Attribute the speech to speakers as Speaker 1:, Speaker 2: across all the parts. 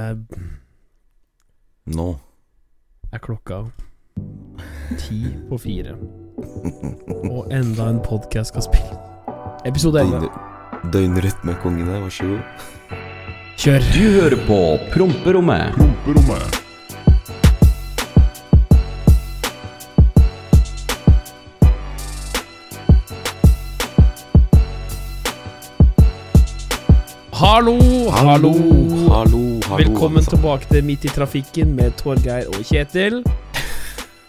Speaker 1: Eh,
Speaker 2: Nå.
Speaker 1: er klokka ti på fire. Og enda en podkast skal spille. Episode 11.
Speaker 2: Døgn, døgnrytmekongene, vær så god.
Speaker 1: Kjør.
Speaker 3: Du hører på Promperommet.
Speaker 1: Hallo, hallo.
Speaker 2: hallo, hallo
Speaker 1: Velkommen tilbake til Midt i trafikken med Torgeir og Kjetil.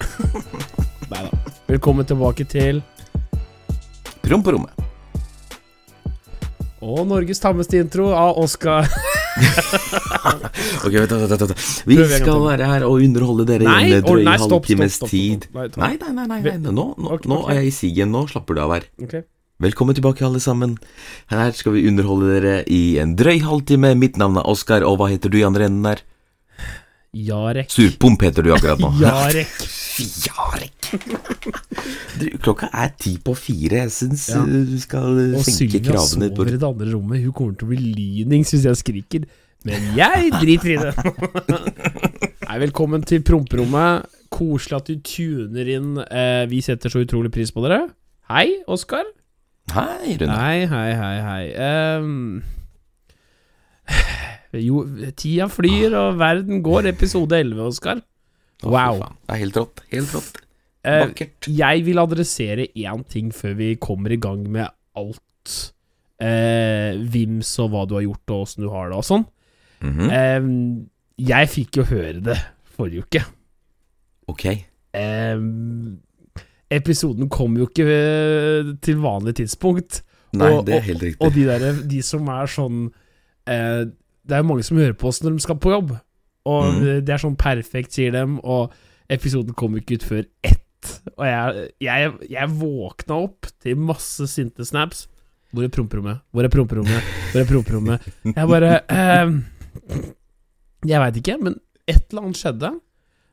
Speaker 1: Nei da. Velkommen tilbake til
Speaker 2: Promperommet.
Speaker 1: Og Norges tammeste intro av Oskar.
Speaker 2: Ok, vent, vent, vent. Vi skal være her og underholde dere i en drøy
Speaker 1: stopp, stopp,
Speaker 2: halvtimes tid.
Speaker 1: Nei,
Speaker 2: Nei, nei, nei. Nå, er jeg i sigen. Nå slapper du av her.
Speaker 1: Ok.
Speaker 2: Velkommen tilbake, alle sammen. Her skal vi underholde dere i en drøy halvtime. Mitt navn er Oskar, og hva heter du i andre enden der?
Speaker 1: Jarek.
Speaker 2: Surpomp heter du akkurat nå.
Speaker 1: Jarek.
Speaker 2: Jarek. Du, klokka er ti på fire. Jeg syns
Speaker 1: Ja.
Speaker 2: vi skal uh,
Speaker 1: Og
Speaker 2: senke
Speaker 1: Sylvia
Speaker 2: kravene Og på-
Speaker 1: sover i det andre rommet. Hun kommer til å bli lynings hvis jeg skriker. Men jeg driter i det. Nei, velkommen til promperommet. Koselig at du tuner inn. Eh, vi setter så utrolig pris på dere. Hei, Oskar.
Speaker 2: Hei, Rune.
Speaker 1: Hei, hei, hei, hei. Um, jo, tida flyr, og verden går. Episode 11, Oskar. Wow.
Speaker 2: Det er helt rått. Helt rått. Vakkert.
Speaker 1: Uh, jeg vil adressere én ting før vi kommer i gang med alt. uh, Vims og hva du har gjort, og åssen du har det, og sånn.
Speaker 2: Mhm.
Speaker 1: Ehm, jeg fikk jo høre det forrige uke.
Speaker 2: Ok.
Speaker 1: Ehm, episoden kom jo ikke eh, til vanlig tidspunkt.
Speaker 2: Nei,
Speaker 1: Og-
Speaker 2: det er helt riktig.
Speaker 1: Og de der, de som er sånn eh, Det er jo mange som hører på oss når de skal på jobb. Og
Speaker 2: mm.
Speaker 1: det- det er sånn perfekt, sier dem. Og episoden kom ikke ut før ett. Og jeg, jeg, jeg våkna opp til masse sinte snaps. Hvor er promperommet? Hvor er promperommet? Hvor er promperommet? Jeg bare eh, Jeg veit ikke, men et eller annet skjedde.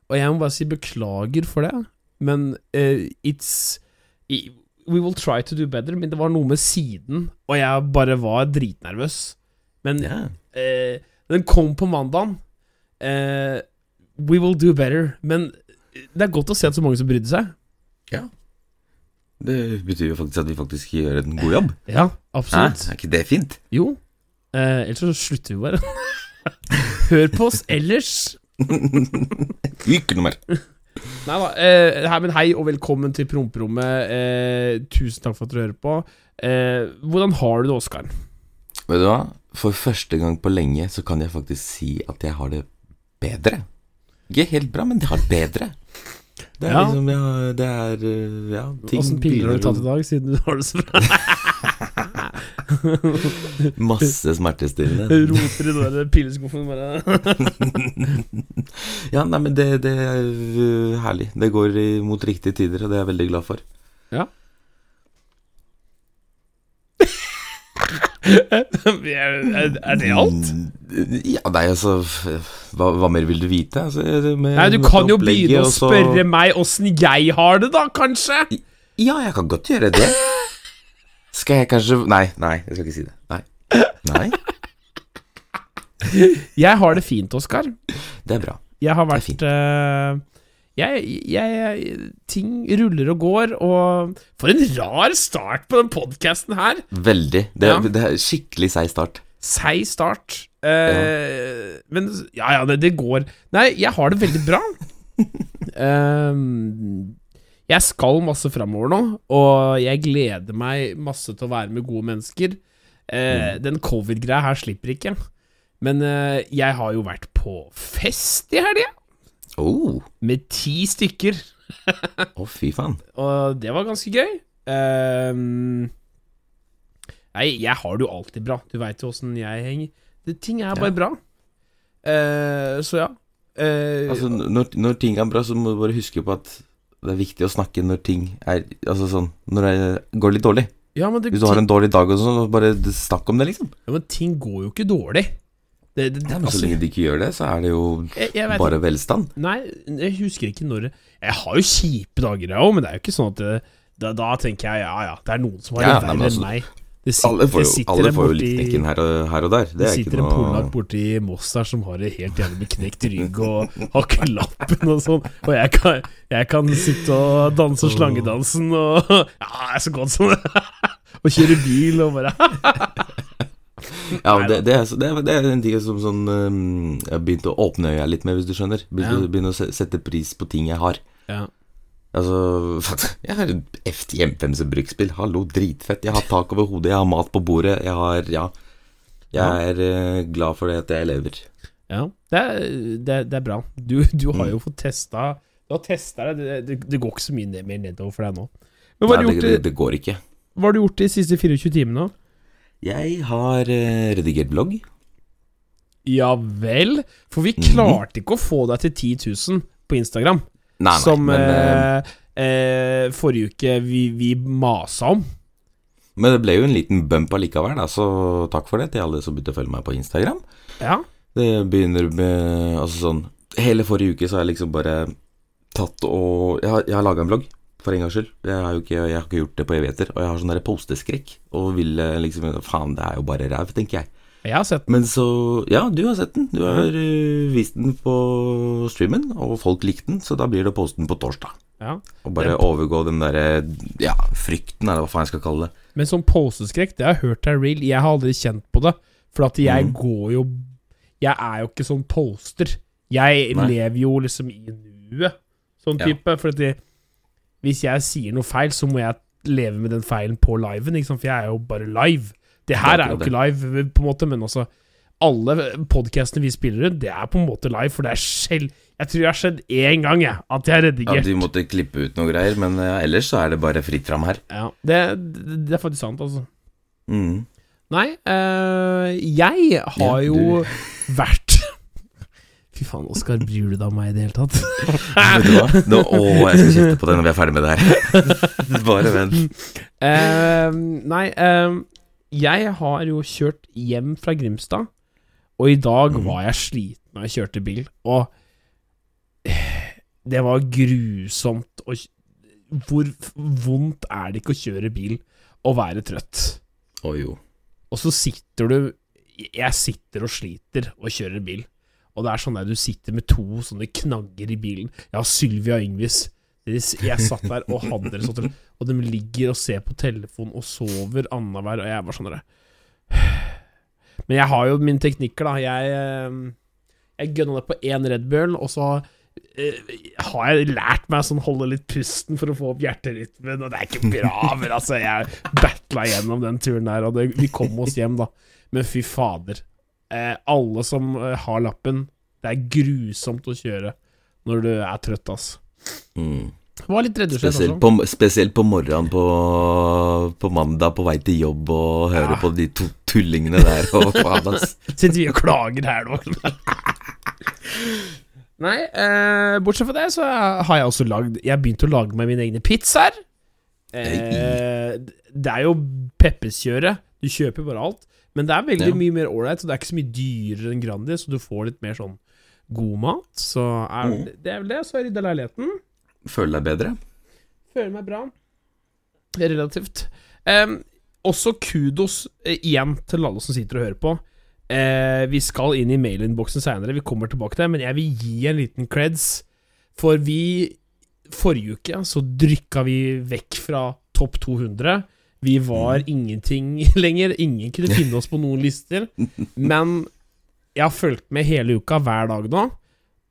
Speaker 1: Og jeg må bare si beklager for det. Men uh, it's We will try to do better, men det var noe med siden, og jeg bare var dritnervøs. Men
Speaker 2: yeah.
Speaker 1: uh, den kom på mandagen. Uh, we will do better. Men det er godt å se at så mange som brydde seg. Ja.
Speaker 2: Det betyr jo faktisk at vi faktisk gjør en god jobb.
Speaker 1: Ja,
Speaker 2: Hæ?
Speaker 1: absolutt.
Speaker 2: Er ikke det fint?
Speaker 1: Jo. Uh, ellers så slutter vi bare. Hør på oss ellers.
Speaker 2: Ikke noe mer.
Speaker 1: Nei da. Eh, hei, men hei og velkommen til promperommet. Eh, tusen takk for at dere hører på. Eh, hvordan har du det, Oskar?
Speaker 2: Vet du hva? For første gang på lenge så kan jeg faktisk si at jeg har det bedre. Ikke helt bra, men jeg har det bedre. Det er
Speaker 1: Ja.
Speaker 2: liksom ja, Det er uh, Ja, ting
Speaker 1: Åssen piller har du tatt i dag, siden du har det så bra?
Speaker 2: Masse smertestillende.
Speaker 1: Roter i den der pilleskuffen bare.
Speaker 2: Ja, nei, men det, det er uh, herlig. Det går mot riktige tider, og det er jeg veldig glad for.
Speaker 1: er, er det alt?
Speaker 2: Mm, Ja, nei, altså Hva, hva mer vil du vite? Altså, med,
Speaker 1: Nei, du kan jo begynne å spørre meg åssen jeg har det, da, kanskje?
Speaker 2: Ja, jeg kan godt gjøre det. Skal jeg kanskje Nei, nei, jeg skal ikke si det. Nei. Nei,
Speaker 1: Jeg har det fint, Oskar.
Speaker 2: det er bra.
Speaker 1: Jeg har vært
Speaker 2: fint.
Speaker 1: eh, jeg, jeg Ting ruller og går, og For en rar start på den podkasten her!
Speaker 2: Veldig. Det,
Speaker 1: Ja.
Speaker 2: det er skikkelig seig start.
Speaker 1: Seig start. Eh, Men ja, ja, det, det går. Nei, jeg har det veldig bra. Ehm, jeg skal masse framover nå, og jeg gleder meg masse til å være med gode mennesker. Eh, Den covid-greia her slipper ikke. Men eh, jeg har jo vært på fest i helga,
Speaker 2: Oh,
Speaker 1: med ti stykker.
Speaker 2: å, fy faen.
Speaker 1: Og det var ganske gøy. Eh, nei, jeg har det jo alltid bra. Du veit jo åssen jeg henger. Det, ting er bare
Speaker 2: Ja.
Speaker 1: bra. Eh, så ja. Eh,
Speaker 2: Altså, når, når ting er bra, så må du bare huske på at det er viktig å snakke når ting er Altså sånn Når det går litt dårlig.
Speaker 1: ja, men det,
Speaker 2: Hvis du har en dårlig dag og sånn, bare snakk om det, liksom.
Speaker 1: ja, men ting går jo ikke dårlig. Det, det,
Speaker 2: Ja, men så
Speaker 1: altså,
Speaker 2: lenge de ikke gjør det, så er det jo
Speaker 1: jeg, jeg vet
Speaker 2: bare velstand.
Speaker 1: Nei, jeg husker ikke når Jeg har jo kjipe dager, jeg òg, men det er jo ikke sånn at da, da tenker jeg ja ja, det er noen som har det
Speaker 2: ja,
Speaker 1: verre
Speaker 2: altså-
Speaker 1: enn meg. Det sitter,
Speaker 2: Alle får jo, alle får jo
Speaker 1: borti-
Speaker 2: litt knekken her her og der. Det
Speaker 1: Det
Speaker 2: er
Speaker 1: sitter
Speaker 2: ikke
Speaker 1: en polakk
Speaker 2: noe
Speaker 1: borti Moss her som har det helt jævlig med knekt rygg og har lappen og sånn. Og jeg kan, jeg kan sitte og danse slangedansen og Ja, jeg er så godt som det. Og kjøre bil og bare
Speaker 2: Ja, men det, det, er, det, er, en ting som sånn um, Jeg har begynt å åpne øya litt med, hvis du skjønner. Begynne,
Speaker 1: Ja.
Speaker 2: å sette pris på ting jeg har.
Speaker 1: Ja.
Speaker 2: Altså, jeg har en F10 M5 som. Hallo, dritfett. Jeg har tak over hodet, jeg har mat på bordet. Jeg har Ja. Jeg er eh, glad for det at jeg lever.
Speaker 1: Ja, det er, det, er- det er bra. Du, du har
Speaker 2: Mm.
Speaker 1: jo fått testa Du har testa det. Det, det. går ikke så mye mer nedover for deg nå. Men hva har, du gjort,
Speaker 2: det, det går ikke.
Speaker 1: hva har du gjort de siste 24 timene?
Speaker 2: Jeg har uh, redigert blogg.
Speaker 1: Ja vel? For vi
Speaker 2: Mhm.
Speaker 1: klarte ikke å få deg til 10 000 på Instagram.
Speaker 2: Nei, nei,
Speaker 1: som
Speaker 2: men, eh,
Speaker 1: eh, forrige uke vi, vi masa om.
Speaker 2: men det ble jo en liten bump allikevel, da, så takk for det til alle som begynte å følge meg på Instagram.
Speaker 1: Ja.
Speaker 2: Det begynner med Altså sånn Hele forrige uke så har jeg liksom bare tatt og Jeg har, jeg har laga en blogg, for en gangs skyld. Jeg har jo ikke, jeg har ikke gjort det på evigheter. Og jeg har sånn der posteskrekk. Og vil eh, liksom Faen, det er jo bare ræv, tenker jeg.
Speaker 1: Jeg har sett den.
Speaker 2: Men så Ja, du har sett den. Du har uh, vist den på streamen, og folk likte den, så da blir det å poste den på torsdag.
Speaker 1: Ja.
Speaker 2: Og bare
Speaker 1: den...
Speaker 2: overgå den derre Ja, frykten, eller hva faen jeg skal kalle det.
Speaker 1: Men sånn posteskrekk, det har jeg hørt er real. Jeg har aldri kjent på det. For at jeg
Speaker 2: mm.
Speaker 1: går jo Jeg er jo ikke sånn poster. Jeg
Speaker 2: Nei.
Speaker 1: lever jo liksom i nuet, sånn
Speaker 2: Ja.
Speaker 1: type. For at jeg, hvis jeg sier noe feil, så må jeg leve med den feilen på liven, sant? for jeg er jo bare live. Det her
Speaker 2: er
Speaker 1: jo ikke live, på en måte, men også alle podkastene vi spiller ut, det er på en måte live, for det er selv Jeg tror det har skjedd én gang, jeg, at jeg har
Speaker 2: Ja,
Speaker 1: redigert.
Speaker 2: De måtte klippe ut noe greier, men eh, ellers så er det bare fritt fram her.
Speaker 1: Ja, det, det, er faktisk sant, altså.
Speaker 2: Mm.
Speaker 1: Nei, eh, jeg har
Speaker 2: Ja,
Speaker 1: jo vært Fy faen, Oskar, bryr du deg om meg i det hele tatt?
Speaker 2: Vet du hva? Nå, å, jeg skal kjefte på deg når vi er ferdig med det her. Bare vent.
Speaker 1: Uh, nei, eh, jeg har jo kjørt hjem fra Grimstad, og i dag
Speaker 2: Mhm.
Speaker 1: var jeg sliten når jeg kjørte bil, og eh, det var grusomt å Hvor vondt er det ikke å kjøre bil og være trøtt?
Speaker 2: Å jo.
Speaker 1: Og så sitter du Jeg sitter og sliter og kjører bil. Og det er sånn der du sitter med to sånne knagger i bilen. Har Sylvia Yngvis. Jeg satt der og hadde det sånn, og de ligger og ser på telefon og sover annenhver, og jeg var sånn Men jeg har jo mine teknikker, da. Jeg, eh, jeg gønna det på én Red Bull, og så eh, har jeg lært meg sånn holde litt pusten for å få opp hjerterytmen, og det er ikke bra, men altså, jeg battla gjennom den turen der, og det, vi kom oss hjem, da. Men fy fader. Eh, alle som har lappen, det er grusomt å kjøre når du er trøtt, ass.
Speaker 2: Mm.
Speaker 1: Var litt redd
Speaker 2: Spesielt, på, spesielt på morgenen på, på mandag på vei til jobb og høre
Speaker 1: Ja.
Speaker 2: på de to tullingene der og.
Speaker 1: Sitter vi og klager her nå. Nei, eh, bortsett fra det så har jeg også lagd Jeg har begynt å lage meg mine egne pizzaer. Eh, det er jo pepperkjøret. Du kjøper bare alt. Men det er veldig
Speaker 2: Ja.
Speaker 1: mye mer ålreit, så det er ikke så mye dyrere enn Grandi, så du får litt mer sånn god mat. Så er,
Speaker 2: Mm.
Speaker 1: det er vel det. Så rydda leiligheten.
Speaker 2: Føler deg bedre?
Speaker 1: Føler meg bra. Relativt. Um, også kudos uh, igjen til alle som sitter og hører på. Uh, vi skal inn i mailinnboksen seinere, vi kommer tilbake til det, men jeg vil gi en liten creds. For vi Forrige uke så drykka vi vekk fra topp 200. Vi var ingenting lenger. Ingen kunne finne oss på noen lister. Men jeg har fulgt med hele uka, hver dag nå,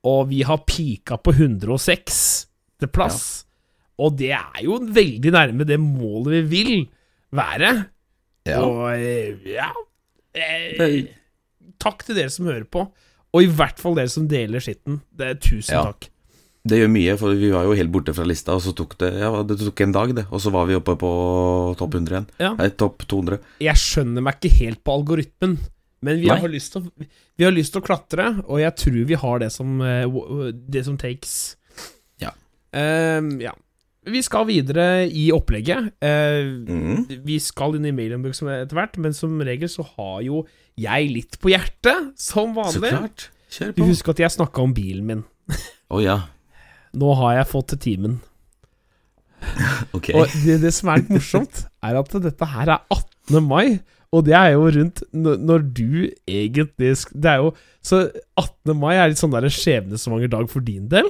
Speaker 1: og vi har pika på 106. til plass. Og det er jo veldig nærme det målet vi vil være.
Speaker 2: Ja.
Speaker 1: Og eh, ja eh, Takk til dere som hører på. Og i hvert fall dere som deler skitten. Det er Tusen
Speaker 2: Ja.
Speaker 1: takk.
Speaker 2: Det gjør mye, for vi var jo helt borte fra lista, og så tok det Ja, det tok en dag, det, og så var vi oppe på topp 100 igjen.
Speaker 1: Ja.
Speaker 2: Nei, topp 200.
Speaker 1: Jeg skjønner meg ikke helt på algoritmen, men vi
Speaker 2: Nei.
Speaker 1: har, lyst til å, vi har lyst til å klatre, og jeg tror vi har det som, eh, det som takes. Ehm, ja. Vi skal videre i opplegget. Uh,
Speaker 2: mm.
Speaker 1: Vi skal inn i Mailenburg etter hvert, men som regel så har jo jeg litt på hjertet, som
Speaker 2: Så
Speaker 1: vanlig.
Speaker 2: klart. Kjør på.
Speaker 1: husker at jeg snakka om bilen min.
Speaker 2: Å ja.
Speaker 1: Nå har jeg fått til timen.
Speaker 2: okay.
Speaker 1: Og det, det som er litt morsomt, er at dette her er 18. mai. Og det er jo rundt når, du egentlig Det er jo Så 18. mai er litt sånn skjebnesvanger dag for din del.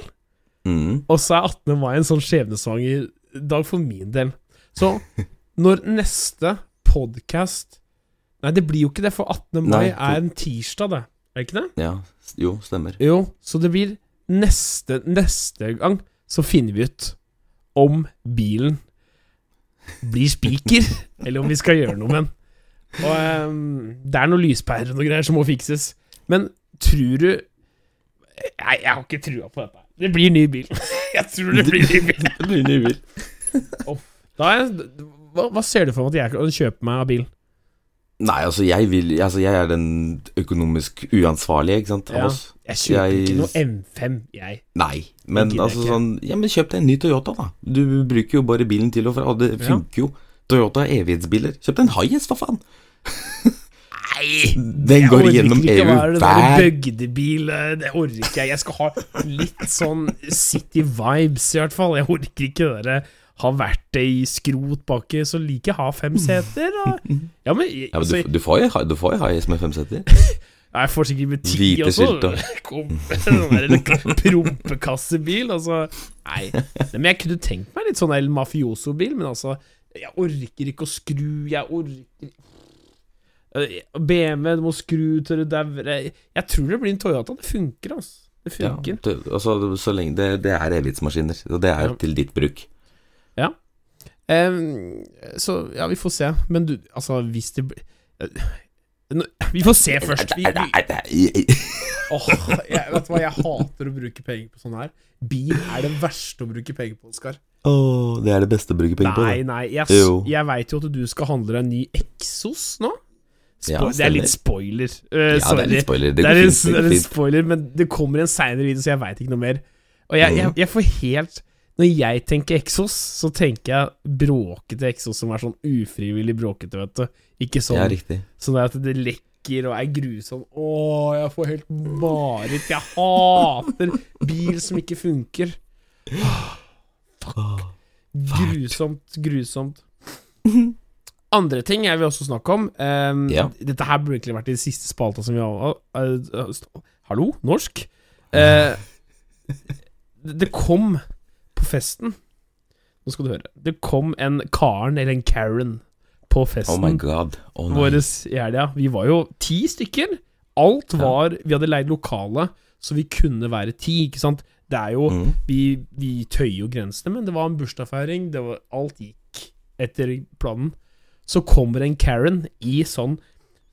Speaker 2: Mm.
Speaker 1: Og så er 18. mai en sånn skjebnesvanger dag for min del. Så når neste podkast Nei, det blir jo ikke det, for 18. mai
Speaker 2: Nei,
Speaker 1: er en tirsdag, det. Er det ikke det?
Speaker 2: Ja. Jo, stemmer.
Speaker 1: Jo, så det blir neste Neste gang så finner vi ut om bilen blir spiker, eller om vi skal gjøre noe med den. Og um, det er noen lyspærer og noe greier som må fikses. Men tror du Nei, jeg har ikke trua på dette. Det blir ny bil. Jeg tror det blir ny bil.
Speaker 2: Det blir ny bil.
Speaker 1: Da er, hva, hva ser du for deg at jeg kan kjøpe meg av bil?
Speaker 2: Nei, altså jeg vil Altså jeg er den økonomisk uansvarlige, ikke sant, av
Speaker 1: Ja.
Speaker 2: oss.
Speaker 1: Jeg kjøper
Speaker 2: Jeg-
Speaker 1: ikke noe M5, jeg.
Speaker 2: Nei, men altså
Speaker 1: ikke.
Speaker 2: sånn Ja, men kjøp deg en ny Toyota, da. Du bruker jo bare bilen til og fra, og det
Speaker 1: Ja.
Speaker 2: funker jo. Toyota er evighetsbiler. Kjøp deg en Hiace, for faen.
Speaker 1: Nei!
Speaker 2: Den
Speaker 1: Jeg
Speaker 2: går gjennom EU hver
Speaker 1: bygdebil eh, Det orker ikke jeg. Jeg skal ha litt sånn City vibes, i hvert fall. Jeg orker ikke det derre ha verktøy i skrot baki, så liker jeg å ha fem seter. Og, ja, men,
Speaker 2: ja, men
Speaker 1: altså,
Speaker 2: du, du får jo du får jo med fem seter.
Speaker 1: Jeg får sikkert med ti
Speaker 2: Hvite.
Speaker 1: Kom, sånn prompekassebil, altså. Nei. Nei, Men jeg kunne tenkt meg litt sånn El Mafioso-bil, men altså Jeg orker ikke å skru, jeg orker Eh, BMW, du må skru til det dauer Jeg tror det blir en Toyota. Det funker, altså. Det
Speaker 2: Ja,
Speaker 1: funker.
Speaker 2: det, altså, så lenge det, det er evighetsmaskiner, og det er
Speaker 1: Ja.
Speaker 2: til ditt bruk.
Speaker 1: Em, så ja, vi får se. Men du, altså, hvis det blir eh, Vi får se først. Vi, vi, Oh, jeg, vet du hva, jeg hater å bruke penger på sånn her. Bil er det verste å bruke penger på, Oskar.
Speaker 2: Åh, det er det beste å bruke penger på.
Speaker 1: Nei, nei, jeg, jeg veit jo at du skal handle deg en ny Exos nå. Spo
Speaker 2: Ja,
Speaker 1: det er litt spoiler. Uh,
Speaker 2: Ja, det er litt spoiler. Det
Speaker 1: Det er, en,
Speaker 2: fint.
Speaker 1: det
Speaker 2: Det
Speaker 1: er en spoiler, men det kommer en seinere video, så jeg veit ikke noe mer. Og jeg, jeg,
Speaker 2: Mhm.
Speaker 1: jeg får helt Når jeg tenker Exos, så tenker jeg bråkete Exos som er sånn ufrivillig bråkete, vet du. Ikke sånn,
Speaker 2: Ja,
Speaker 1: sånn at det lekker og er grusom. Å, jeg får helt mareritt. Jeg hater bil som ikke funker. Fuck. Grusomt, grusomt. Andre ting jeg vil også snakke om. um,
Speaker 2: Ja.
Speaker 1: Dette her burde egentlig vært i siste spalta som vi har uh, uh, Hallo? Norsk? Uh, det kom på festen Nå skal du høre. Det kom en Karen, eller en Karen, på festen
Speaker 2: Oh my god. Oh
Speaker 1: vår i helga. Vi var jo ti stykker. Alt var Vi hadde leid lokale, så vi kunne være ti, ikke sant. Det er jo
Speaker 2: Mm.
Speaker 1: Vi, vi tøyer jo grensene, men det var en bursdagsfeiring. Alt gikk etter planen. Så kommer en Karen i sånn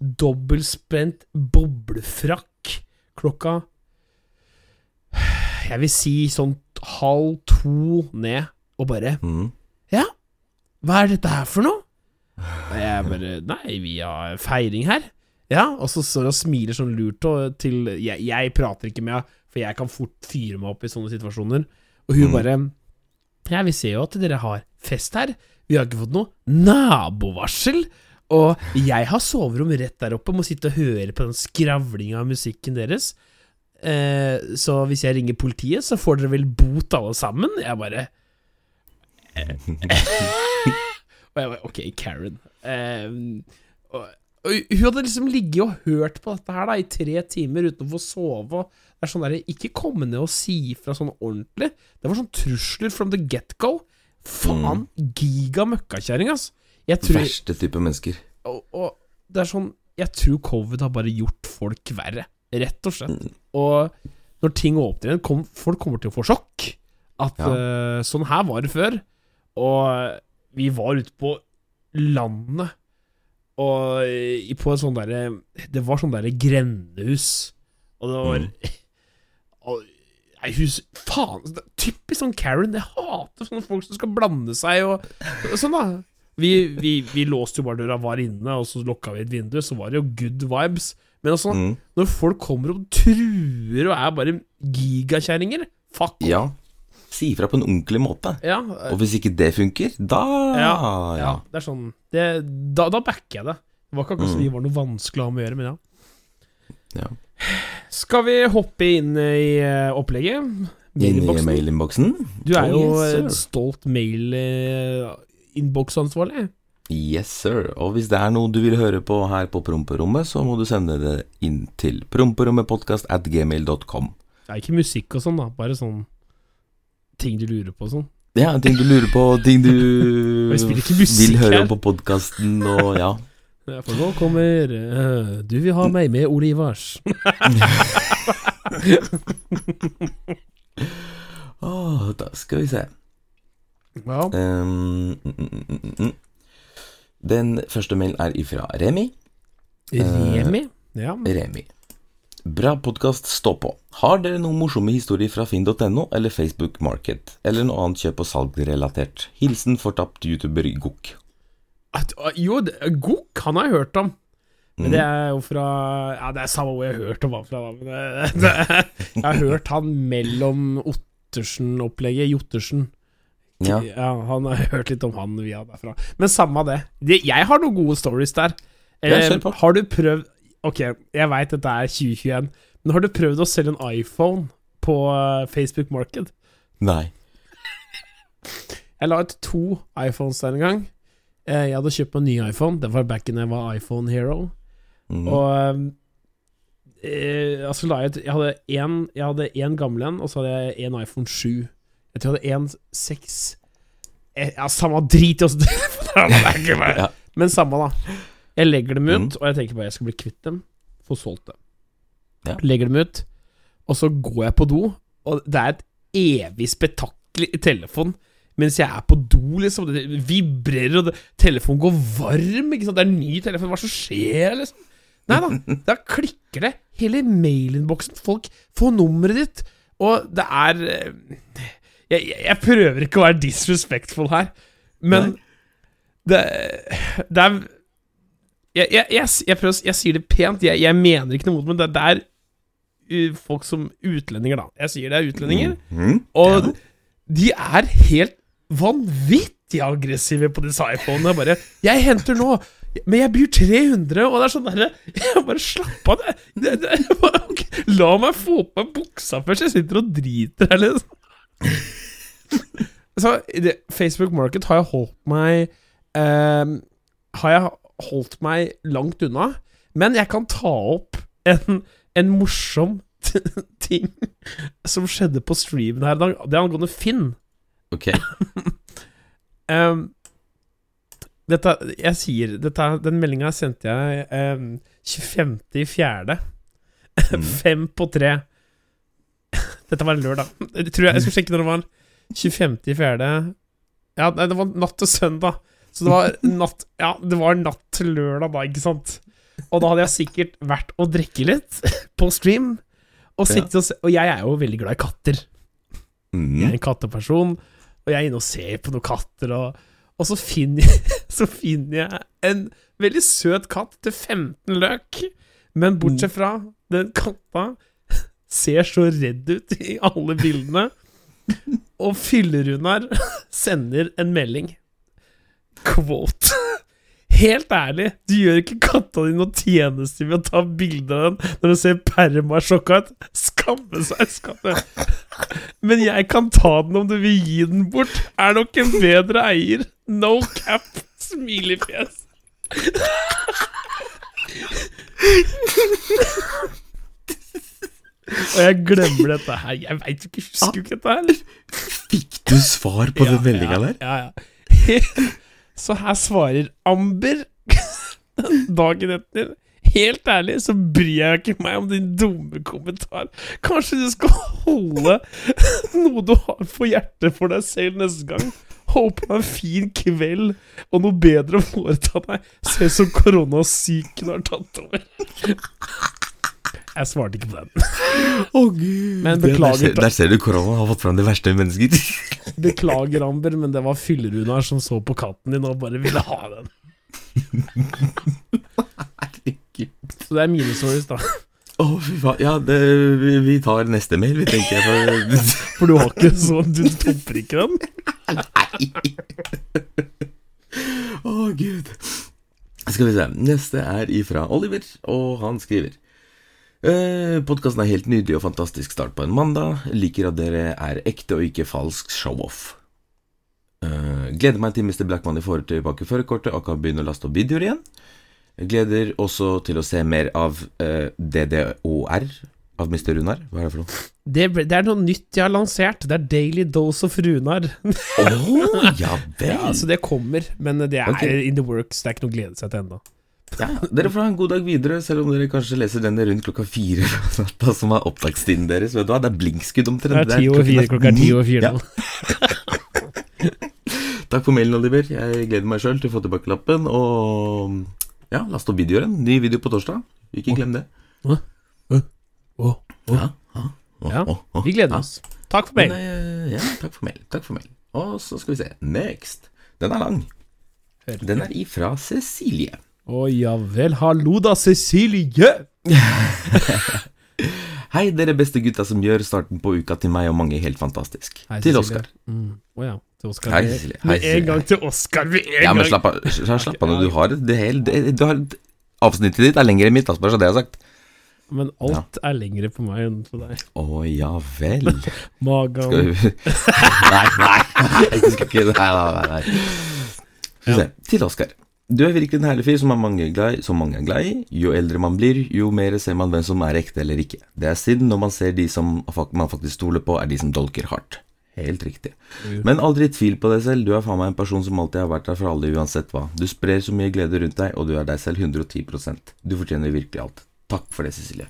Speaker 1: dobbeltspent boblefrakk klokka Jeg vil si sånn halv to ned, og bare
Speaker 2: Mm.
Speaker 1: hva er dette her for noe? Og jeg bare Nei, vi har feiring her. Ja, og så står og smiler sånn lurt og til jeg, jeg prater ikke med henne, for jeg kan fort fyre meg opp i sånne situasjoner. Og hun
Speaker 2: Mm.
Speaker 1: bare Ja, vi ser jo at dere har fest her. Vi har ikke fått noe nabovarsel. Og jeg har soverom rett der oppe, må sitte og høre på den skravlinga av musikken deres. Eh, så hvis jeg ringer politiet, så får dere vel bot alle sammen? Jeg bare Og jeg bare Ok, Karen. Eh, og, og hun hadde liksom ligget og hørt på dette her da i tre timer uten å få sove. Og det er sånn der, Ikke komme ned og si ifra sånn ordentlig. Det var sånn trusler from the get-go. Faen, giga møkkakjerring, ass. Jeg tror,
Speaker 2: Verste type mennesker.
Speaker 1: og, og det er sånn Jeg tror covid har bare gjort folk verre, rett og slett.
Speaker 2: Mm.
Speaker 1: Og når ting åpner igjen, kom, folk kommer til å få sjokk. At
Speaker 2: Ja.
Speaker 1: uh, sånn her var det før. Og vi var ute på landet, og på en sånn derre Det var sånn derre grendehus, og det var
Speaker 2: Mm.
Speaker 1: og, Nei, hus Faen! Typisk sånn Karen. Jeg hater sånne folk som skal blande seg og sånn, da. Vi, vi, vi låste jo bare døra, var inne, og så lukka vi et vindu, så var det jo good vibes. Men altså,
Speaker 2: Mm.
Speaker 1: når folk kommer og truer og er bare gigakjerringer Fuck off.
Speaker 2: Ja. Si ifra på en ordentlig måte.
Speaker 1: Ja,
Speaker 2: Og hvis ikke det funker, da
Speaker 1: Ja,
Speaker 2: Ja.
Speaker 1: ja, det er sånn det, da, da backer jeg det. Det var ikke akkurat som
Speaker 2: Mm.
Speaker 1: vi var noe vanskelig å ha med å gjøre, men ja.
Speaker 2: Ja.
Speaker 1: Skal vi hoppe inn i eh, opplegget?
Speaker 2: Inn i
Speaker 1: Mailinnboksen? Du er
Speaker 2: Oh,
Speaker 1: jo
Speaker 2: yes,
Speaker 1: stolt mail-innboksansvarlig.
Speaker 2: Yes, sir. Og hvis det er noe du vil høre på her på promperommet, så må du sende det inn til promperommetpodkast at gmail.com.
Speaker 1: Det er ikke musikk og sånn, da. Bare sånn ting du lurer på og sånn.
Speaker 2: Ja, ting du lurer på, ting du vil høre
Speaker 1: her.
Speaker 2: på podkasten, og ja.
Speaker 1: Ja, For nå kommer uh, Du vil ha meg med Ole Ivars.
Speaker 2: Åh, da skal vi se.
Speaker 1: Ja.
Speaker 2: Um, mm, mm. Den første mailen er ifra Remi.
Speaker 1: Remi? Ja.
Speaker 2: Remi. Bra podkast, stå på. Har dere noen morsomme historier fra finn.no eller Facebook Market, eller noe annet kjøp- og salgrelatert? Hilsen fortapt youtuber Gokk.
Speaker 1: Jo, Gok, Gokk han har jeg hørt om. Men det er jo fra Ja, det er samme hvor jeg har hørt om han fra, da. Men det, det, jeg har hørt han mellom Ottersen-opplegget. Jottersen.
Speaker 2: Ja.
Speaker 1: Han har hørt litt om han via derfra. Men samme det. Jeg har noen gode stories der. Eh, har du prøvd Ok, jeg veit dette er 2021, men har du prøvd å selge en iPhone på eh, Facebook Market?
Speaker 2: Nei.
Speaker 1: Jeg la ut to iPhones der en gang. Eh, Jeg hadde kjøpt meg en ny iPhone. Det var back in jeg var iPhone Hero.
Speaker 2: Mm.
Speaker 1: Og eh, altså la jeg hadde én Jeg hadde én gammel en, og så hadde jeg en iPhone 7. Jeg tror jeg hadde en 6 eh, Ja, samme drit i åssen. Men samme, da. Jeg legger dem ut,
Speaker 2: Mm.
Speaker 1: og jeg tenker bare jeg skal bli kvitt dem. Få solgt dem.
Speaker 2: Ja.
Speaker 1: Legger dem ut, og så går jeg på do, og det er et evig spetakkel i telefonen. Mens jeg er på do, liksom. Det vibrerer, og det, telefonen går varm. Ikke sant? Det er en ny telefon. Hva som skjer, liksom? Nei da, da klikker det. Hele mailinnboksen. Folk får nummeret ditt, og det er eh, jeg, jeg, prøver ikke å være disrespectful her, men det, det er jeg, jeg, jeg, jeg, prøver, jeg sier det pent, jeg, mener ikke noe mot men det, det er uh, folk som utlendinger, da. Jeg sier det er utlendinger.
Speaker 2: Mm.
Speaker 1: Og de er helt vanvittig aggressive på disse iPhonene. Bare 'Jeg henter nå, men jeg byr 300', og det er sånn derre Bare slapp av, det. det, bare, La meg få på meg buksa først. Jeg sitter og driter her, liksom. Så det, Facebook Market har jeg holdt meg eh, Har jeg holdt meg langt unna, men jeg kan ta opp en, en morsom ting som skjedde på streamen her i dag. Det er angående Finn.
Speaker 2: Ok.
Speaker 1: um, dette, jeg sier dette, Den meldinga sendte jeg um, 25.4. Fem på tre. Dette var en lørdag. Jeg, tror jeg, jeg skulle sjekke når det var. 25.4. Ja, nei, det var natt til søndag. Så det var natt Ja, det var natt til lørdag, da, ikke sant? Og da hadde jeg sikkert vært og drikke litt på stream. Og, ja. og, og jeg er jo veldig glad i katter. Jeg er
Speaker 2: Mm.
Speaker 1: en katteperson, og jeg er inne og ser på noen katter, og, og så, finner jeg, så finner jeg en veldig søt katt til 15 løk. Men bortsett fra den katta ser så redd ut i alle bildene. Og Fyller-Runar sender en melding. Quote. Helt ærlig, du gjør ikke katta di noe tjeneste ved å ta bilde av den når du ser permasjokka ut. Skamme seg, skamme. Men jeg kan ta den om du vil gi den bort. Er nok en bedre eier. No cap. Smilefjes. Og jeg glemmer dette her. Jeg veit jo ikke, husker jo ikke dette her.
Speaker 2: Fikk du svar på den meldinga der?
Speaker 1: Ja, ja. Så her svarer Amber dagen etter. Helt ærlig så bryr jeg ikke meg om din dumme kommentar. Kanskje du skal holde noe du har på hjertet for deg selv neste gang. Håper du en fin kveld og noe bedre å foreta deg. Se som koronasyken har tatt over. Jeg svarte ikke på den.
Speaker 2: Å, gud.
Speaker 1: Men beklager,
Speaker 2: Der ser, der ser du korona har fått fram det verste i mennesker.
Speaker 1: Beklager, Amber, men det var Fyllerunar som så på katten din og bare ville ha den. Så det er mine stories, da.
Speaker 2: Faen. Ja, det, vi, tar neste mail, vi tenker jeg. For,
Speaker 1: For du har ikke sånn Du topper ikke den?
Speaker 2: Å, gud. Skal vi se. Neste er ifra Oliver, og han skriver. Eh, Podkasten er helt nydelig og fantastisk start på en mandag. Liker at dere er ekte og ikke falsk show-off. Eh, gleder meg til Mr. Blackman i forhold tilbake førerkortet og kan begynne å laste opp videoer igjen. Jeg gleder også til å se mer av eh, DDOR av Mr. Runar. Hva er det for noe?
Speaker 1: Det, det er noe nytt jeg har lansert. Det er Daily Dose of Runar.
Speaker 2: Å, ja vel!
Speaker 1: Ja, så det kommer, men det er
Speaker 2: okay.
Speaker 1: in the works. Det er ikke noe å glede seg til ennå.
Speaker 2: Ja, dere får ha en god dag videre, selv om dere kanskje leser denne rundt klokka fire natta, som er opptakstiden deres. Vet du hva, det er blinkskudd omtrent.
Speaker 1: Det er ti over fire, klokka er ti over fire.
Speaker 2: Takk for mailen, Oliver. Jeg gleder meg sjøl til å få tilbake lappen. Og ja, last opp videoen. Ny video på torsdag. Ikke glem det.
Speaker 1: Åh, åh.
Speaker 2: Ja, ja,
Speaker 1: Ja,
Speaker 2: åh, åh,
Speaker 1: Vi gleder oss. Takk for
Speaker 2: Men,
Speaker 1: mail.
Speaker 2: eh, ja, takk for mail. Takk for mail. Og så skal vi se. Next. Den er lang. Den er ifra Cecilie.
Speaker 1: Å ja vel. Hallo da, Cecilie!
Speaker 2: Hei, dere beste gutta som gjør starten på uka til meg og mange helt fantastisk.
Speaker 1: Hei,
Speaker 2: til. Oskar.
Speaker 1: Mm. Å ja. Til Oskar.
Speaker 2: Hei, Cecilie. Hei,
Speaker 1: Med en gang til Oskar. Med en
Speaker 2: Ja, men
Speaker 1: gang.
Speaker 2: slapp av. Slapp av. Du har det hele har Avsnittet ditt er lengre enn mitt, bare så det er sagt.
Speaker 1: Men alt er lengre på meg enn på deg.
Speaker 2: Å ja vel.
Speaker 1: Maga
Speaker 2: Skal vi Nei, nei. Jeg skal ikke Nei, nei, nei. se. Til Oskar. Du er virkelig en herlig fyr som, mange glad, som mange er glad i. Jo eldre man blir, jo mer ser man hvem som er ekte eller ikke. Det er synd når man ser de som man faktisk stoler på, er de som dolker hardt. Helt riktig. Men aldri tvil på deg selv. Du er faen meg en person som alltid har vært der for alle, uansett hva. Du sprer så mye glede rundt deg, og du er deg selv 110% Du fortjener virkelig alt. Takk for det, Cecilie.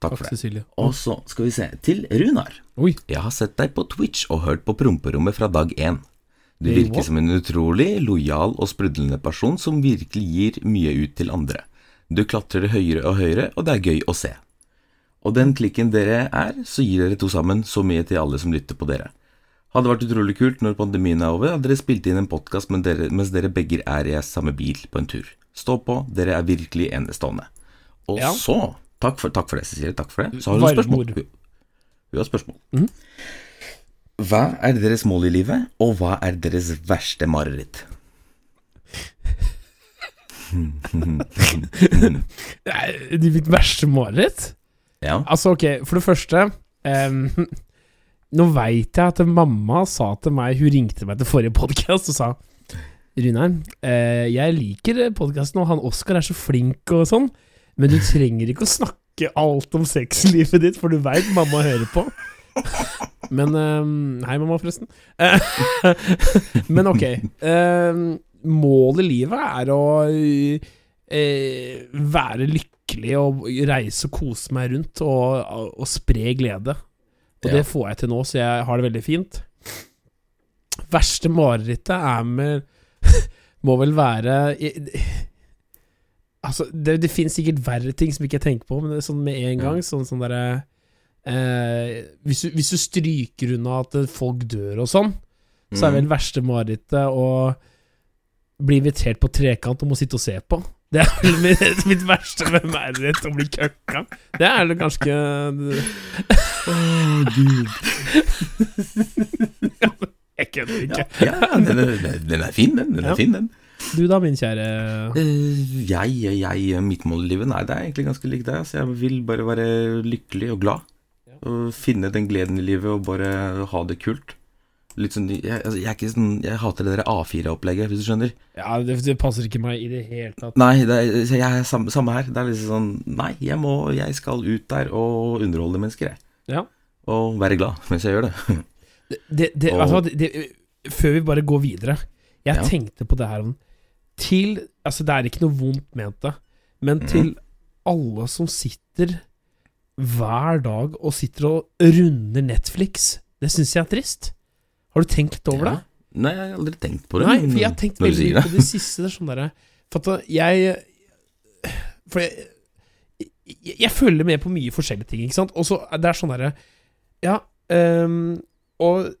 Speaker 2: Takk
Speaker 1: Takk,
Speaker 2: for det.
Speaker 1: Cecilie.
Speaker 2: Og så skal vi se. Til Runar.
Speaker 1: Oi.
Speaker 2: Jeg har sett deg på Twitch og hørt på promperommet fra dag én. Du virker som en utrolig lojal og sprudlende person som virkelig gir mye ut til andre. Du klatrer høyere og høyere, og det er gøy å se. Og den klikken dere er, så gir dere to sammen så mye til alle som lytter på dere. Hadde vært utrolig kult når pandemien er over, hadde dere spilt inn en podkast mens dere begge er i samme bil på en tur. Stå på, dere er virkelig enestående. Og
Speaker 1: Ja.
Speaker 2: så takk for, takk for det, Cecilie. Takk for det. Så har hun spørsmål. Hun hun har spørsmål. spørsmål.
Speaker 1: Mhm.
Speaker 2: Hva er deres mål i livet, og hva er deres verste mareritt?
Speaker 1: Er Mitt verste mareritt?
Speaker 2: Ja.
Speaker 1: Altså, ok, for det første um, Nå veit jeg at mamma sa til meg Hun ringte meg til forrige podkast og sa Runar, eh, jeg liker podkasten, og han Oskar er så flink og sånn, men du trenger ikke å snakke alt om sexlivet ditt, for du veit mamma hører på. Men um, Hei, mamma, forresten. Men ok. Um, målet i livet er å uh, være lykkelig og reise og kose meg rundt og, og spre glede. Og
Speaker 2: Ja.
Speaker 1: det får jeg til nå, så jeg har det veldig fint. Verste marerittet er med Må vel være Altså, det, det finnes sikkert verre ting som ikke jeg tenker på, men det er sånn med en gang Sånn, sånn derre eh, hvis, du, hvis du stryker unna at folk dør og sånn, så er vel verste marerittet å bli invitert på trekant og må sitte og se på. Det er vel mitt, mitt verste med mareritt, å bli køkka. Det er vel ganske Jeg kødder ikke.
Speaker 2: Ja, den er, den er fin, den. Den er fin, den.
Speaker 1: Du da, min kjære
Speaker 2: Eh, jeg, jeg, mitt mål i livet Nei, det er egentlig ganske likt deg. Altså, jeg vil bare være lykkelig og glad. Finne den gleden i livet og bare ha det kult. Litt sånn Jeg, altså, jeg er ikke sånn Jeg hater det der A4-opplegget, hvis du skjønner.
Speaker 1: Ja, det, det passer ikke meg i det hele tatt.
Speaker 2: Nei, det er, jeg er samme, samme her. Det er liksom sånn Nei, jeg må Jeg skal ut der og underholde mennesker, jeg.
Speaker 1: Ja.
Speaker 2: Og være glad mens jeg gjør det.
Speaker 1: Det, det,
Speaker 2: Og-
Speaker 1: altså, før vi bare går videre Jeg
Speaker 2: Ja.
Speaker 1: tenkte på det her Til Altså, det er ikke noe vondt ment, det, men
Speaker 2: til
Speaker 1: til alle som sitter hver dag og sitter og runder Netflix, det syns jeg er trist. Har du tenkt litt over det?
Speaker 2: Ja. Nei, jeg har aldri tenkt på det.
Speaker 1: Nei, for jeg har tenkt veldig mye på det siste. Det er sånn derre For at jeg For jeg, jeg, jeg følger med på mye forskjellige ting, ikke sant? Og så det er sånn derre Ja, um, og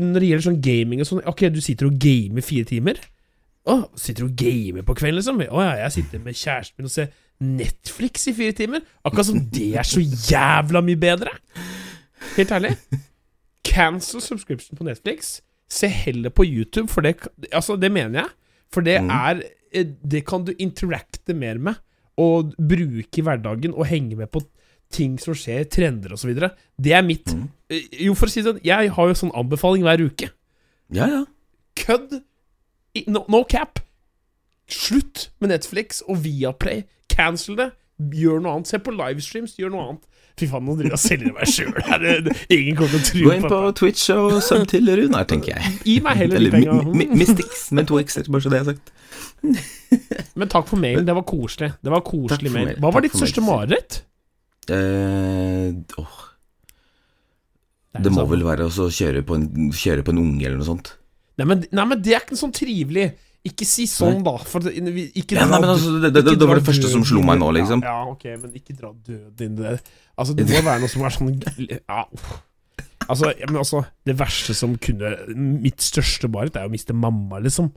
Speaker 1: når det gjelder sånn gaming og sånn Ok, du sitter og gamer fire timer. Å, sitter du og gamer på kvelden, liksom? Å ja, jeg sitter med kjæresten min og ser Netflix i fire timer. Akkurat som det er så jævla mye bedre. Helt ærlig. Cancel subscription på Netflix. Se heller på YouTube, for det Altså, det mener jeg. For det
Speaker 2: Mm.
Speaker 1: er eh, Det kan du interacte mer med, og bruke i hverdagen, og henge med på ting som skjer, trender osv. Det er mitt
Speaker 2: Mm.
Speaker 1: Eh, Jo, for å si det sånn, jeg har jo sånn anbefaling hver uke.
Speaker 2: Ja, ja.
Speaker 1: kødd. No, no cap. Slutt med Netflix og Viaplay. Cancel det. Gjør noe annet. Se på livestreams. Gjør noe annet. Fy faen, nå driver jeg og selger meg sjøl. Ingen kommer til å tro
Speaker 2: Gå inn på Twitch og sub til Runar, tenker jeg.
Speaker 1: Gi meg heller de penga.
Speaker 2: mi, Mystics med to x-er, bare så det er sagt.
Speaker 1: Men takk for mailen. Det var koselig. Det var koselig mail. Hva var ditt største mareritt?
Speaker 2: Uh,
Speaker 1: er
Speaker 2: det må vel være å kjøre på, kjøre på en unge eller noe sånt.
Speaker 1: Nei men, nei, men det er ikke sånn trivelig. Ikke si sånn, da. For det, ikke
Speaker 2: Ja, nei, men altså, det, det, det, var det første som slo meg nå, liksom.
Speaker 1: Ja, ja, ok, men ikke dra døden inn i det. Altså, det må være noe som er sånn Ja. Altså, men altså Det verste som kunne Mitt største mareritt er å miste mamma, liksom.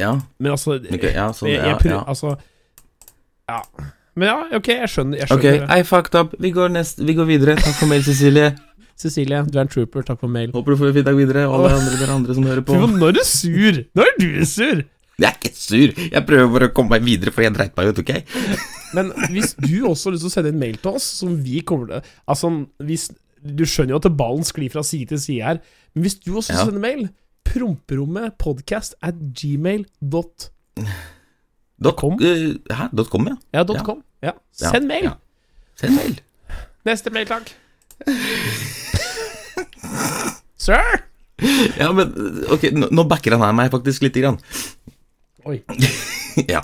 Speaker 2: Ja,
Speaker 1: Men altså
Speaker 2: ok, ja, sånn,
Speaker 1: jeg, jeg prøver,
Speaker 2: ja.
Speaker 1: Altså Ja. Men ja, ok, jeg skjønner. Jeg skjønner Ok,
Speaker 2: I fucked up. Vi går, nest, vi går videre. Takk for mail, Cecilie.
Speaker 1: Cecilie, du er en trooper. Takk for mail.
Speaker 2: Håper du får en fin dag videre, og alle andre, dere andre som hører på.
Speaker 1: Nå er du sur! Nå er du sur!
Speaker 2: Jeg er ikke sur. Jeg prøver bare å komme meg videre, for jeg dreit meg ut, ok?
Speaker 1: Men hvis du også har lyst til å sende en mail til oss, som vi kommer til Altså, hvis Du skjønner jo at ballen sklir fra side til side her, men hvis du også
Speaker 2: Ja.
Speaker 1: sender mail Promperommet podcast at gmail.com.
Speaker 2: eh, hæ? Com, ja.
Speaker 1: ja,
Speaker 2: Ja.
Speaker 1: com. Ja.
Speaker 2: Ja,
Speaker 1: Send mail!
Speaker 2: ja. Send mail.
Speaker 1: Neste mail, takk. Sir!
Speaker 2: Ja, men ok, nå, nå backer han her meg faktisk lite grann.
Speaker 1: Oi.
Speaker 2: ja.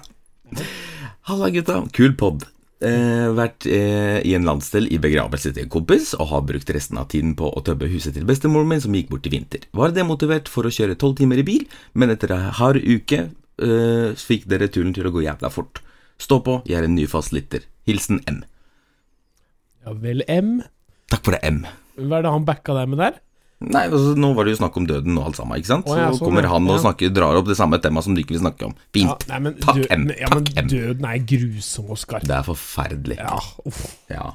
Speaker 2: Halla, gutta. Kul pod. Eh, vært eh, i en landsdel i begravelse til en kompis, og har brukt resten av tiden på å tømme huset til bestemoren min som gikk bort i vinter. Var demotivert for å kjøre tolv timer i bil, men etter en hard uke eh, fikk dere turen til å gå jævla fort. Stå på, jeg er en ny fastlytter. Hilsen M.
Speaker 1: Ja vel, M.
Speaker 2: Takk for det, M.
Speaker 1: Hva er det han backa deg med der?
Speaker 2: Nei, altså, nå var det jo snakk om døden og alt sammen, ikke sant?
Speaker 1: Å, ja,
Speaker 2: så
Speaker 1: sånn,
Speaker 2: kommer
Speaker 1: ja.
Speaker 2: han og snakker, drar opp det samme temaet som du ikke vil snakke om. Fint.
Speaker 1: Ja, nei, men,
Speaker 2: Takk,
Speaker 1: død,
Speaker 2: M.
Speaker 1: Ja, men
Speaker 2: Takk, M.
Speaker 1: døden er grusom, Oskar.
Speaker 2: Det er forferdelig.
Speaker 1: Ja, uff.
Speaker 2: Ja.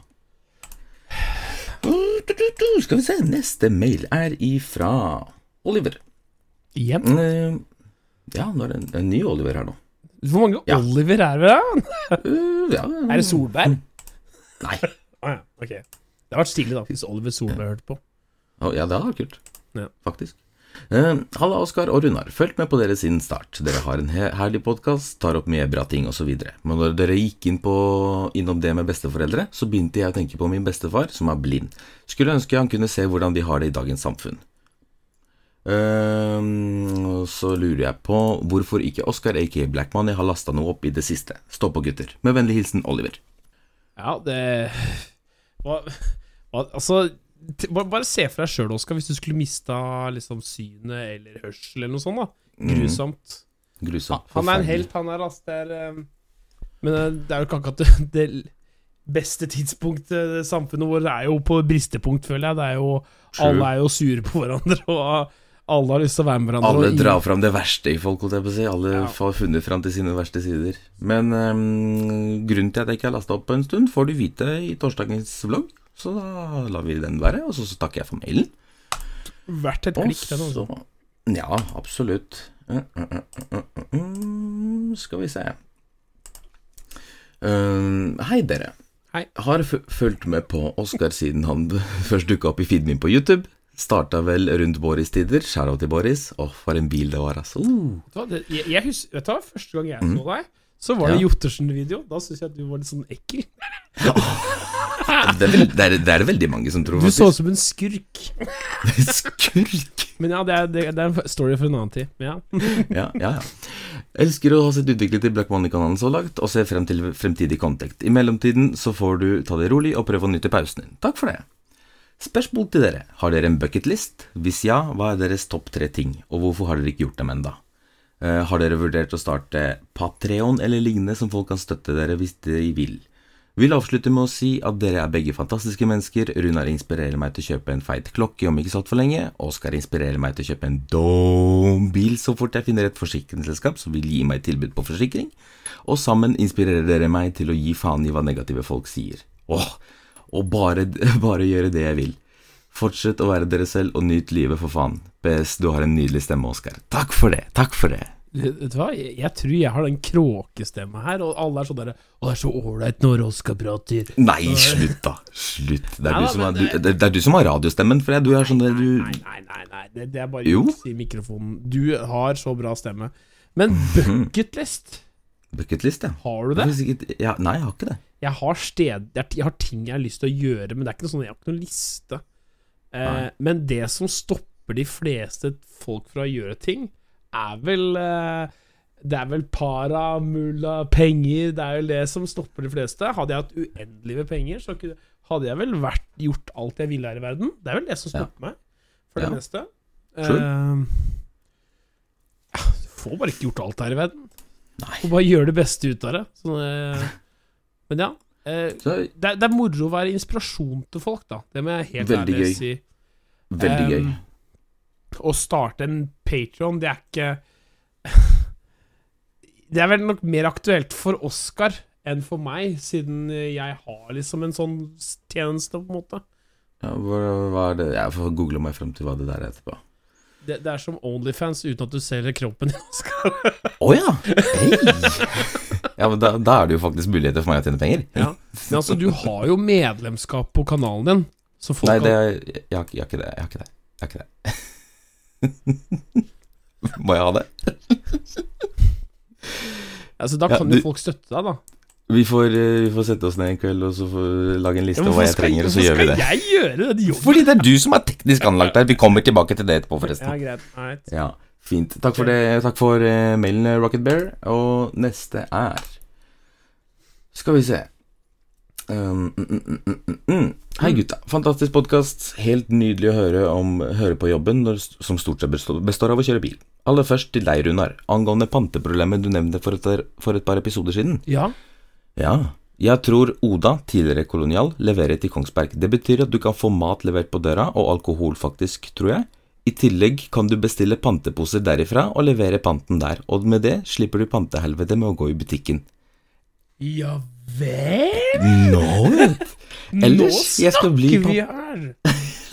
Speaker 2: Skal vi se, neste mail er ifra Oliver.
Speaker 1: Igjen?
Speaker 2: Eh, ja, nå er det en, ny Oliver her nå.
Speaker 1: Hvor mange
Speaker 2: Ja.
Speaker 1: Oliver er det?
Speaker 2: Eh, ja,
Speaker 1: Er det Solberg?
Speaker 2: Nei.
Speaker 1: Å ja, ok. Det har vært stilig, da, hvis Oliver Solberg hørte på.
Speaker 2: Oh, ja, det hadde vært kult.
Speaker 1: Ja.
Speaker 2: Faktisk. Eh, Halla, Oskar og Runar. Fulgt med på dere siden start. Dere har en he herlig podkast, tar opp mye bra ting osv. Men når dere gikk inn på, innom det med besteforeldre, så begynte jeg å tenke på min bestefar, som er blind. Skulle ønske han kunne se hvordan de har det i dagens samfunn. Uh, så lurer jeg på hvorfor ikke Oskar aka Black Money har lasta noe opp i det siste. Stå på, gutter. Med vennlig hilsen Oliver.
Speaker 1: Ja, det hva, Altså, bare, se for deg sjøl, Oskar, hvis du skulle mista liksom synet eller hørsel eller noe sånt. da Grusomt.
Speaker 2: Grusomt.
Speaker 1: Han er en helt, han er, Altså, Det er eh, Men eh, det er jo ikke akkurat det, beste tidspunktet samfunnet vårt er jo på bristepunkt, føler jeg. Det er jo
Speaker 2: True.
Speaker 1: Alle er jo sure på hverandre, og alle har lyst til å være med hverandre.
Speaker 2: Alle drar fram det verste i folk, holdt jeg på å si. Alle
Speaker 1: Ja.
Speaker 2: har funnet fram til sine verste sider. Men um, grunnen til at jeg ikke har lasta opp på en stund, får du vite i torsdagens vlogg. Så da lar vi den være, og så, så takker jeg for mailen.
Speaker 1: Verdt et klikk, den.
Speaker 2: så
Speaker 1: Altså.
Speaker 2: Ja, absolutt. Uh, uh, uh, Skal vi se. Um, hei, dere.
Speaker 1: Hei.
Speaker 2: Har fulgt med på Oskar siden han først dukka opp i feeden min på YouTube. Starta vel rundt Boris-tider. Shout-out til Boris. Åh, for en bil det var, altså. Uh.
Speaker 1: Jeg, jeg husker, vet du hva, første gang jeg så deg, så var det.
Speaker 2: Ja.
Speaker 1: Jottersen-video. Da syns jeg at du var litt sånn ekkel.
Speaker 2: Det, er det, er, det er veldig mange som tror,
Speaker 1: Du så ut som en skurk.
Speaker 2: Skurk!
Speaker 1: Men ja, det er, det er en story for en annen tid. Ja.
Speaker 2: Ja, ja, ja. Elsker å ha sett utviklet i Black Money-kanalen så langt, og ser frem til fremtidig contact. I mellomtiden så får du ta det rolig og prøve å nyte pausen din. Takk for det. Spørsmål til dere. Har dere en bucketlist? Hvis ja, hva er deres topp tre ting, og hvorfor har dere ikke gjort dem enda? Eh, har dere vurdert å starte Patreon eller lignende som folk kan støtte dere hvis de vil? Vil avslutte med å si at dere er begge fantastiske mennesker. Runar inspirerer meg til å kjøpe en feit klokke om ikke så altfor lenge. Oskar inspirerer meg til å kjøpe en dum bil så fort jeg finner et forsikringsselskap som vil gi meg tilbud på forsikring. Og sammen inspirerer dere meg til å gi faen i hva negative folk sier. Åh, og bare, bare gjøre det jeg vil. Fortsett å være dere selv og nyt livet, for faen. PS, du har en nydelig stemme, Oskar. Takk for det. Takk for det.
Speaker 1: Vet du hva, jeg, tror jeg har den kråkestemma her, og alle er sånn derre Å, det er så ålreit når Oskar prater.
Speaker 2: Nei, slutt, da. Slutt. Det er,
Speaker 1: Nei
Speaker 2: du, som er, du, det, er du som har radiostemmen, for jeg- du er sånn der du
Speaker 1: Nei, nei, nei, nei. Det, det er bare juks i mikrofonen. Du har så bra stemme. Men bucketlist,
Speaker 2: Bucketlist, ja.
Speaker 1: har du
Speaker 2: Det
Speaker 1: det?
Speaker 2: ja. Nei, jeg har ikke det.
Speaker 1: Jeg har sted jeg har ting jeg har lyst til å gjøre, men det er ikke noe sånn Jeg har ikke noen liste. Eh, men det som stopper de fleste folk fra å gjøre ting, er vel eh, Det er vel para, mulla, penger Det er vel det som stopper de fleste. Hadde jeg hatt uendelig med penger, så hadde jeg vel vært, gjort alt jeg ville her i verden. Det er vel det som stopper meg, for det
Speaker 2: Ja.
Speaker 1: meste.
Speaker 2: Sure.
Speaker 1: Eh, ja, du får bare ikke gjort alt her i verden.
Speaker 2: Nei.
Speaker 1: Får bare gjøre det beste ut av det. Sånn, men ja. Eh, det, er- det er moro å være inspirasjon til folk, da. Det må jeg helt
Speaker 2: Veldig
Speaker 1: ærlig
Speaker 2: gøy.
Speaker 1: si.
Speaker 2: veldig gøy.
Speaker 1: Um, Å starte en Patron, det er ikke Det er vel nok mer aktuelt for Oskar enn for meg, siden jeg har liksom en sånn tjeneste, på en måte.
Speaker 2: Ja, hva, hva er det Jeg får google meg frem til hva det der er etterpå.
Speaker 1: Det, det er som Onlyfans uten at du selger kroppen din, Oskar.
Speaker 2: Å ja! Hei! Ja, men da, da er det jo faktisk muligheter for meg å tjene penger.
Speaker 1: Ja. Men altså, du har jo medlemskap på kanalen din, så folk
Speaker 2: Nei, det er, jeg, jeg har ikke det. Jeg har ikke det. Jeg har ikke det. Må jeg ha det?
Speaker 1: altså, Da
Speaker 2: Ja,
Speaker 1: kan
Speaker 2: du-
Speaker 1: jo folk støtte deg, da.
Speaker 2: Vi får, eh, vi får sette oss ned en kveld og så får lage en liste
Speaker 1: Ja,
Speaker 2: over hva jeg
Speaker 1: skal-
Speaker 2: trenger, og så gjør vi det.
Speaker 1: skal jeg gjøre det de
Speaker 2: Fordi det er du som er teknisk anlagt der. Vi kommer tilbake til det etterpå, forresten.
Speaker 1: Ja, greit. Right.
Speaker 2: Ja, fint. Takk for det. Takk for uh, mailen, Rocket Bear. Og neste er Skal vi se um, mm, mm, mm, mm, mm. Hei, gutta. Fantastisk podkast. Helt nydelig å høre om høre på jobben, når, som stort sett består, består av å kjøre bil. Aller først til deg, Runar, angående panteproblemet du nevnte for et, for et par episoder siden.
Speaker 1: Ja.
Speaker 2: Ja. Jeg tror Oda, tidligere kolonial, leverer til Kongsberg. Det betyr at du kan få mat levert på døra, og alkohol faktisk, tror jeg. I tillegg kan du bestille panteposer derifra og levere panten der, og med det slipper du pantehelvetet med å gå i butikken.
Speaker 1: Ja vel?
Speaker 2: Nå Ellers, Nå
Speaker 1: snakker vi her.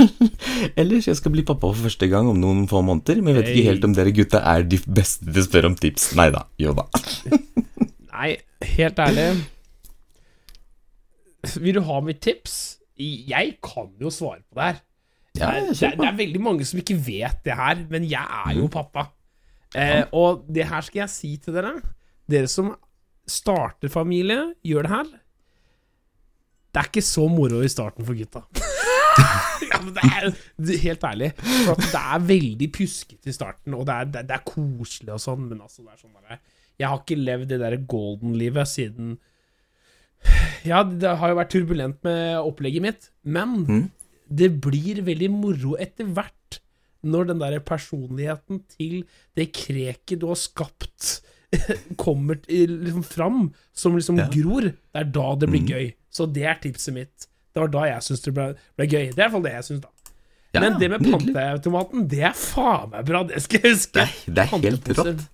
Speaker 2: Ellers, jeg skal bli pappa for første gang om noen få måneder, men jeg vet ikke helt om dere gutta er de beste til å spørre om tips. Nei da. Jo da.
Speaker 1: Nei, helt ærlig Vil du ha mitt tips? Jeg kan jo svare på det her.
Speaker 2: Ja,
Speaker 1: det, er, det, er, veldig mange som ikke vet det her, men jeg er jo pappa. Eh, og det her skal jeg si til dere. Dere som starter familie, gjør det her. Det er ikke så moro i starten for gutta. ja, men det er helt ærlig. For at det er veldig pjuskete i starten, og det er, det, det er koselig og sånn, men altså, det er sånn der, Jeg har ikke levd det der golden-livet siden Ja, det har jo vært turbulent med opplegget mitt, men
Speaker 2: Mhm.
Speaker 1: Det blir veldig moro etter hvert når den der personligheten til det kreket du har skapt, kommer til, liksom fram, som liksom
Speaker 2: Ja.
Speaker 1: gror. Det er da det blir
Speaker 2: mm.
Speaker 1: gøy. Så det er tipset mitt. Det var da jeg syntes det ble, ble gøy. Det er i hvert fall det jeg syns, da.
Speaker 2: Ja,
Speaker 1: Men det med panteautomaten, det er faen meg bra. Det skal jeg huske.
Speaker 2: Det er, det er helt rått.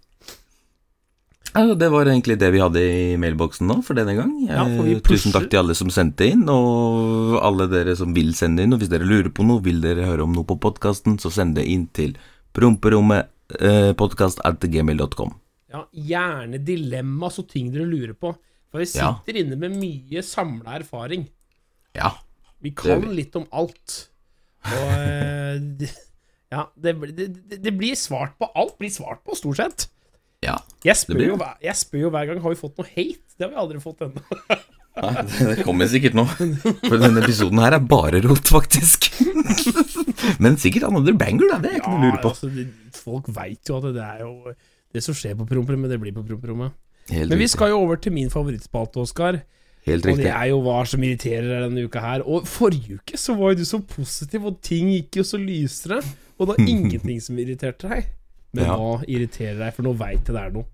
Speaker 2: Ja, det var egentlig det vi hadde i mailboksen nå for denne gang.
Speaker 1: Ja, for
Speaker 2: Eh, Tusen takk til alle som sendte inn, og alle dere som vil sende inn. Og hvis dere lurer på noe, vil dere høre om noe på podkasten, så send det inn til promperommet eh, podcast.gmail.com.
Speaker 1: Ja, gjerne dilemmas og ting dere lurer på. For vi
Speaker 2: Ja.
Speaker 1: sitter inne med mye samla erfaring.
Speaker 2: Ja.
Speaker 1: Vi kan
Speaker 2: vi.
Speaker 1: litt om alt. Og eh, Ja, det, det, det- det blir svart på Alt blir svart på, stort sett.
Speaker 2: Ja.
Speaker 1: Jeg spør, jo, jeg spør jo hver gang Har vi fått noe hate. Det har vi aldri fått ennå.
Speaker 2: Nei, det kommer sikkert nå. For denne episoden her er bare rot, faktisk. Men sikkert another banger, da. Det er ikke noe å lure på.
Speaker 1: altså, det, folk veit jo at det er jo Det som skjer på promperommet, det blir på promperommet. Men vi skal jo over til min favorittspalte, Oskar.
Speaker 2: Helt riktig.
Speaker 1: Og det er jo hva som irriterer deg denne uka her. Og forrige uke så var jo du så positiv, og ting gikk jo så lysere. Og det var ingenting som irriterte deg. Men
Speaker 2: Ja.
Speaker 1: hva irriterer deg? For nå veit jeg det er noe.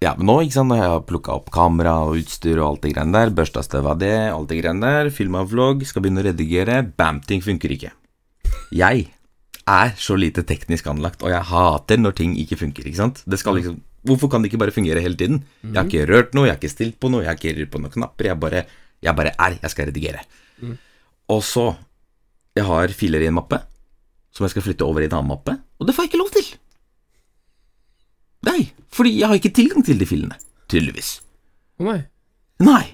Speaker 2: Ja, men nå, ikke sant, når jeg har plukka opp kamera og utstyr og alt det greiene der, børsta støv av det, alt det greiene der, filma vlogg, skal begynne å redigere, bam, ting funker ikke. Jeg er så lite teknisk anlagt, og jeg hater når ting ikke funker, ikke sant. Det skal liksom Hvorfor kan det ikke bare fungere hele tiden? Jeg har ikke rørt noe, jeg har ikke stilt på noe, jeg har ikke rørt på noen knapper, jeg bare, jeg bare er, jeg skal redigere. Og så Jeg har filer i en mappe som jeg skal flytte over i en annen mappe, og det får jeg ikke lov til! Nei, fordi jeg har ikke tilgang til de filene. Tydeligvis.
Speaker 1: Å nei.
Speaker 2: Nei.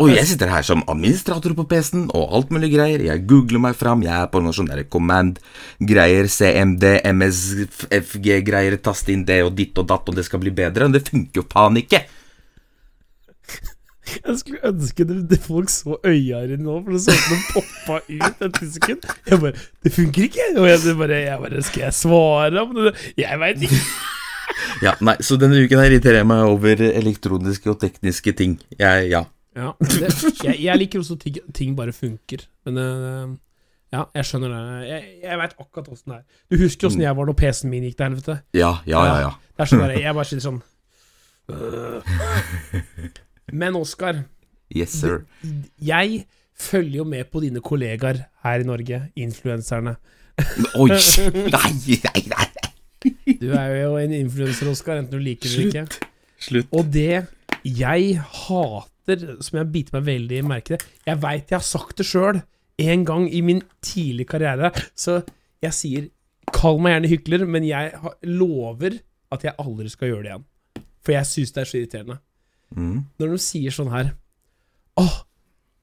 Speaker 2: Og jeg sitter her som administrator på PC-en og alt mulig greier. Jeg googler meg fram. Jeg er på noen sånne command-greier, CMD, MSFG-greier, taste inn det og ditt og datt, og det skal bli bedre. Men det funker jo faen ikke.
Speaker 1: Jeg skulle ønske det, det folk så øya dine nå, for det så ut som det poppa ut et sekund. Jeg bare Det funker ikke! Og jeg, bare, jeg bare Skal jeg svare? Jeg veit ikke.
Speaker 2: Ja, nei, Så denne uken her irriterer jeg meg over elektroniske og tekniske ting. Jeg, ja.
Speaker 1: Ja, det, jeg, jeg liker også ting, ting bare funker. Men uh, ja, jeg skjønner det. Jeg, jeg veit akkurat åssen det er. Du husker åssen jeg var når PC-en min gikk til helvete?
Speaker 2: Ja, ja, ja. ja.
Speaker 1: Det er sånn der, Jeg bare sitter sånn uh. Men Oskar,
Speaker 2: Yes, sir.
Speaker 1: jeg følger jo med på dine kollegaer her i Norge, influenserne.
Speaker 2: Oi! Nei, nei, nei.
Speaker 1: Du er jo en influenser, Oskar, enten du liker det eller ikke.
Speaker 2: Slutt.
Speaker 1: Og det jeg hater, som jeg biter meg veldig i merket Jeg veit jeg har sagt det sjøl en gang i min tidlige karriere, så jeg sier Kall meg gjerne hykler, men jeg lover at jeg aldri skal gjøre det igjen. For jeg syns det er så irriterende.
Speaker 2: Mm.
Speaker 1: Når de sier sånn her Åh,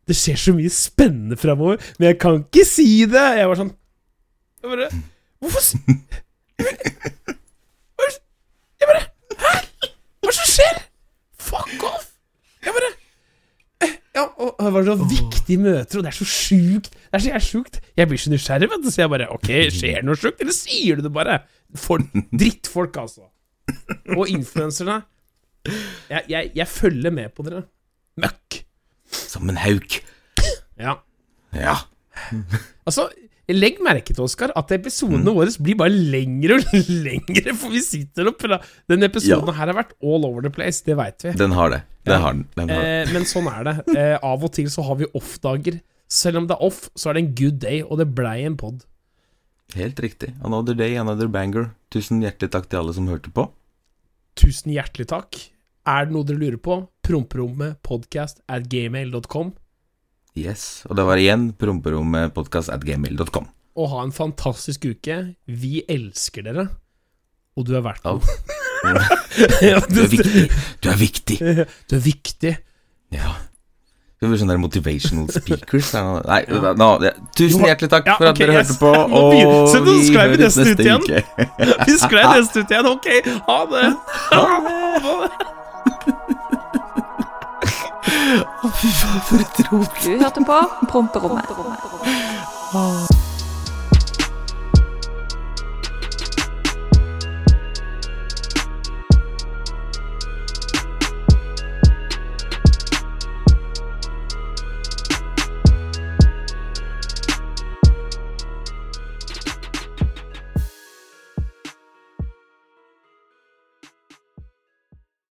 Speaker 1: det skjer så mye spennende framover, men jeg kan ikke si det! Jeg var sånn Jeg bare Hvorfor Jeg bare Hæ? Hva er det som skjer? Fuck off! Jeg bare eh, Ja, og det var så viktige møter, og det er så sjukt. Det er så sjukt. Jeg blir så nysgjerrig, vet du, så jeg bare Ok, skjer det noe sjukt, eller sier du det bare? For drittfolk, altså. Og influenserne. Jeg, jeg, jeg følger med på dere. Møkk.
Speaker 2: Som en hauk.
Speaker 1: Ja.
Speaker 2: Ja.
Speaker 1: Altså, legg merke til, Oskar, at episodene våre blir bare lengre og lengre, for vi sitter og prater Den episoden her har vært all over the place, det veit vi.
Speaker 2: Den har det. Den
Speaker 1: Ja.
Speaker 2: har den. den har.
Speaker 1: Eh, men sånn er det. Eh, av og til så har vi off-dager. Selv om det er off, så er det en good day, og det blei en pod.
Speaker 2: Helt riktig. Another day, another banger. Tusen hjertelig takk til alle som hørte på.
Speaker 1: Tusen hjertelig takk. Er det noe dere lurer på? Promperommet podcast at gmail.com.
Speaker 2: Yes. Og det var igjen promperommepodkast
Speaker 1: Og ha en fantastisk uke. Vi elsker dere. Og du er verdt noe. ja,
Speaker 2: Du er viktig. Du er viktig.
Speaker 1: Du er viktig.
Speaker 2: Ja. Det blir sånne der motivational speakers. Nei, ja. no,
Speaker 1: tusen
Speaker 2: hjertelig takk
Speaker 1: ja,
Speaker 2: for at
Speaker 1: okay,
Speaker 2: dere
Speaker 1: yes.
Speaker 2: hørte på. Og
Speaker 1: så nå skrev vi nesten ut igjen. Vi sklei neste ut igjen. Ok, ha det. Ha det.
Speaker 2: Fy faen, for et rot.
Speaker 4: Du hørte på Promperommet.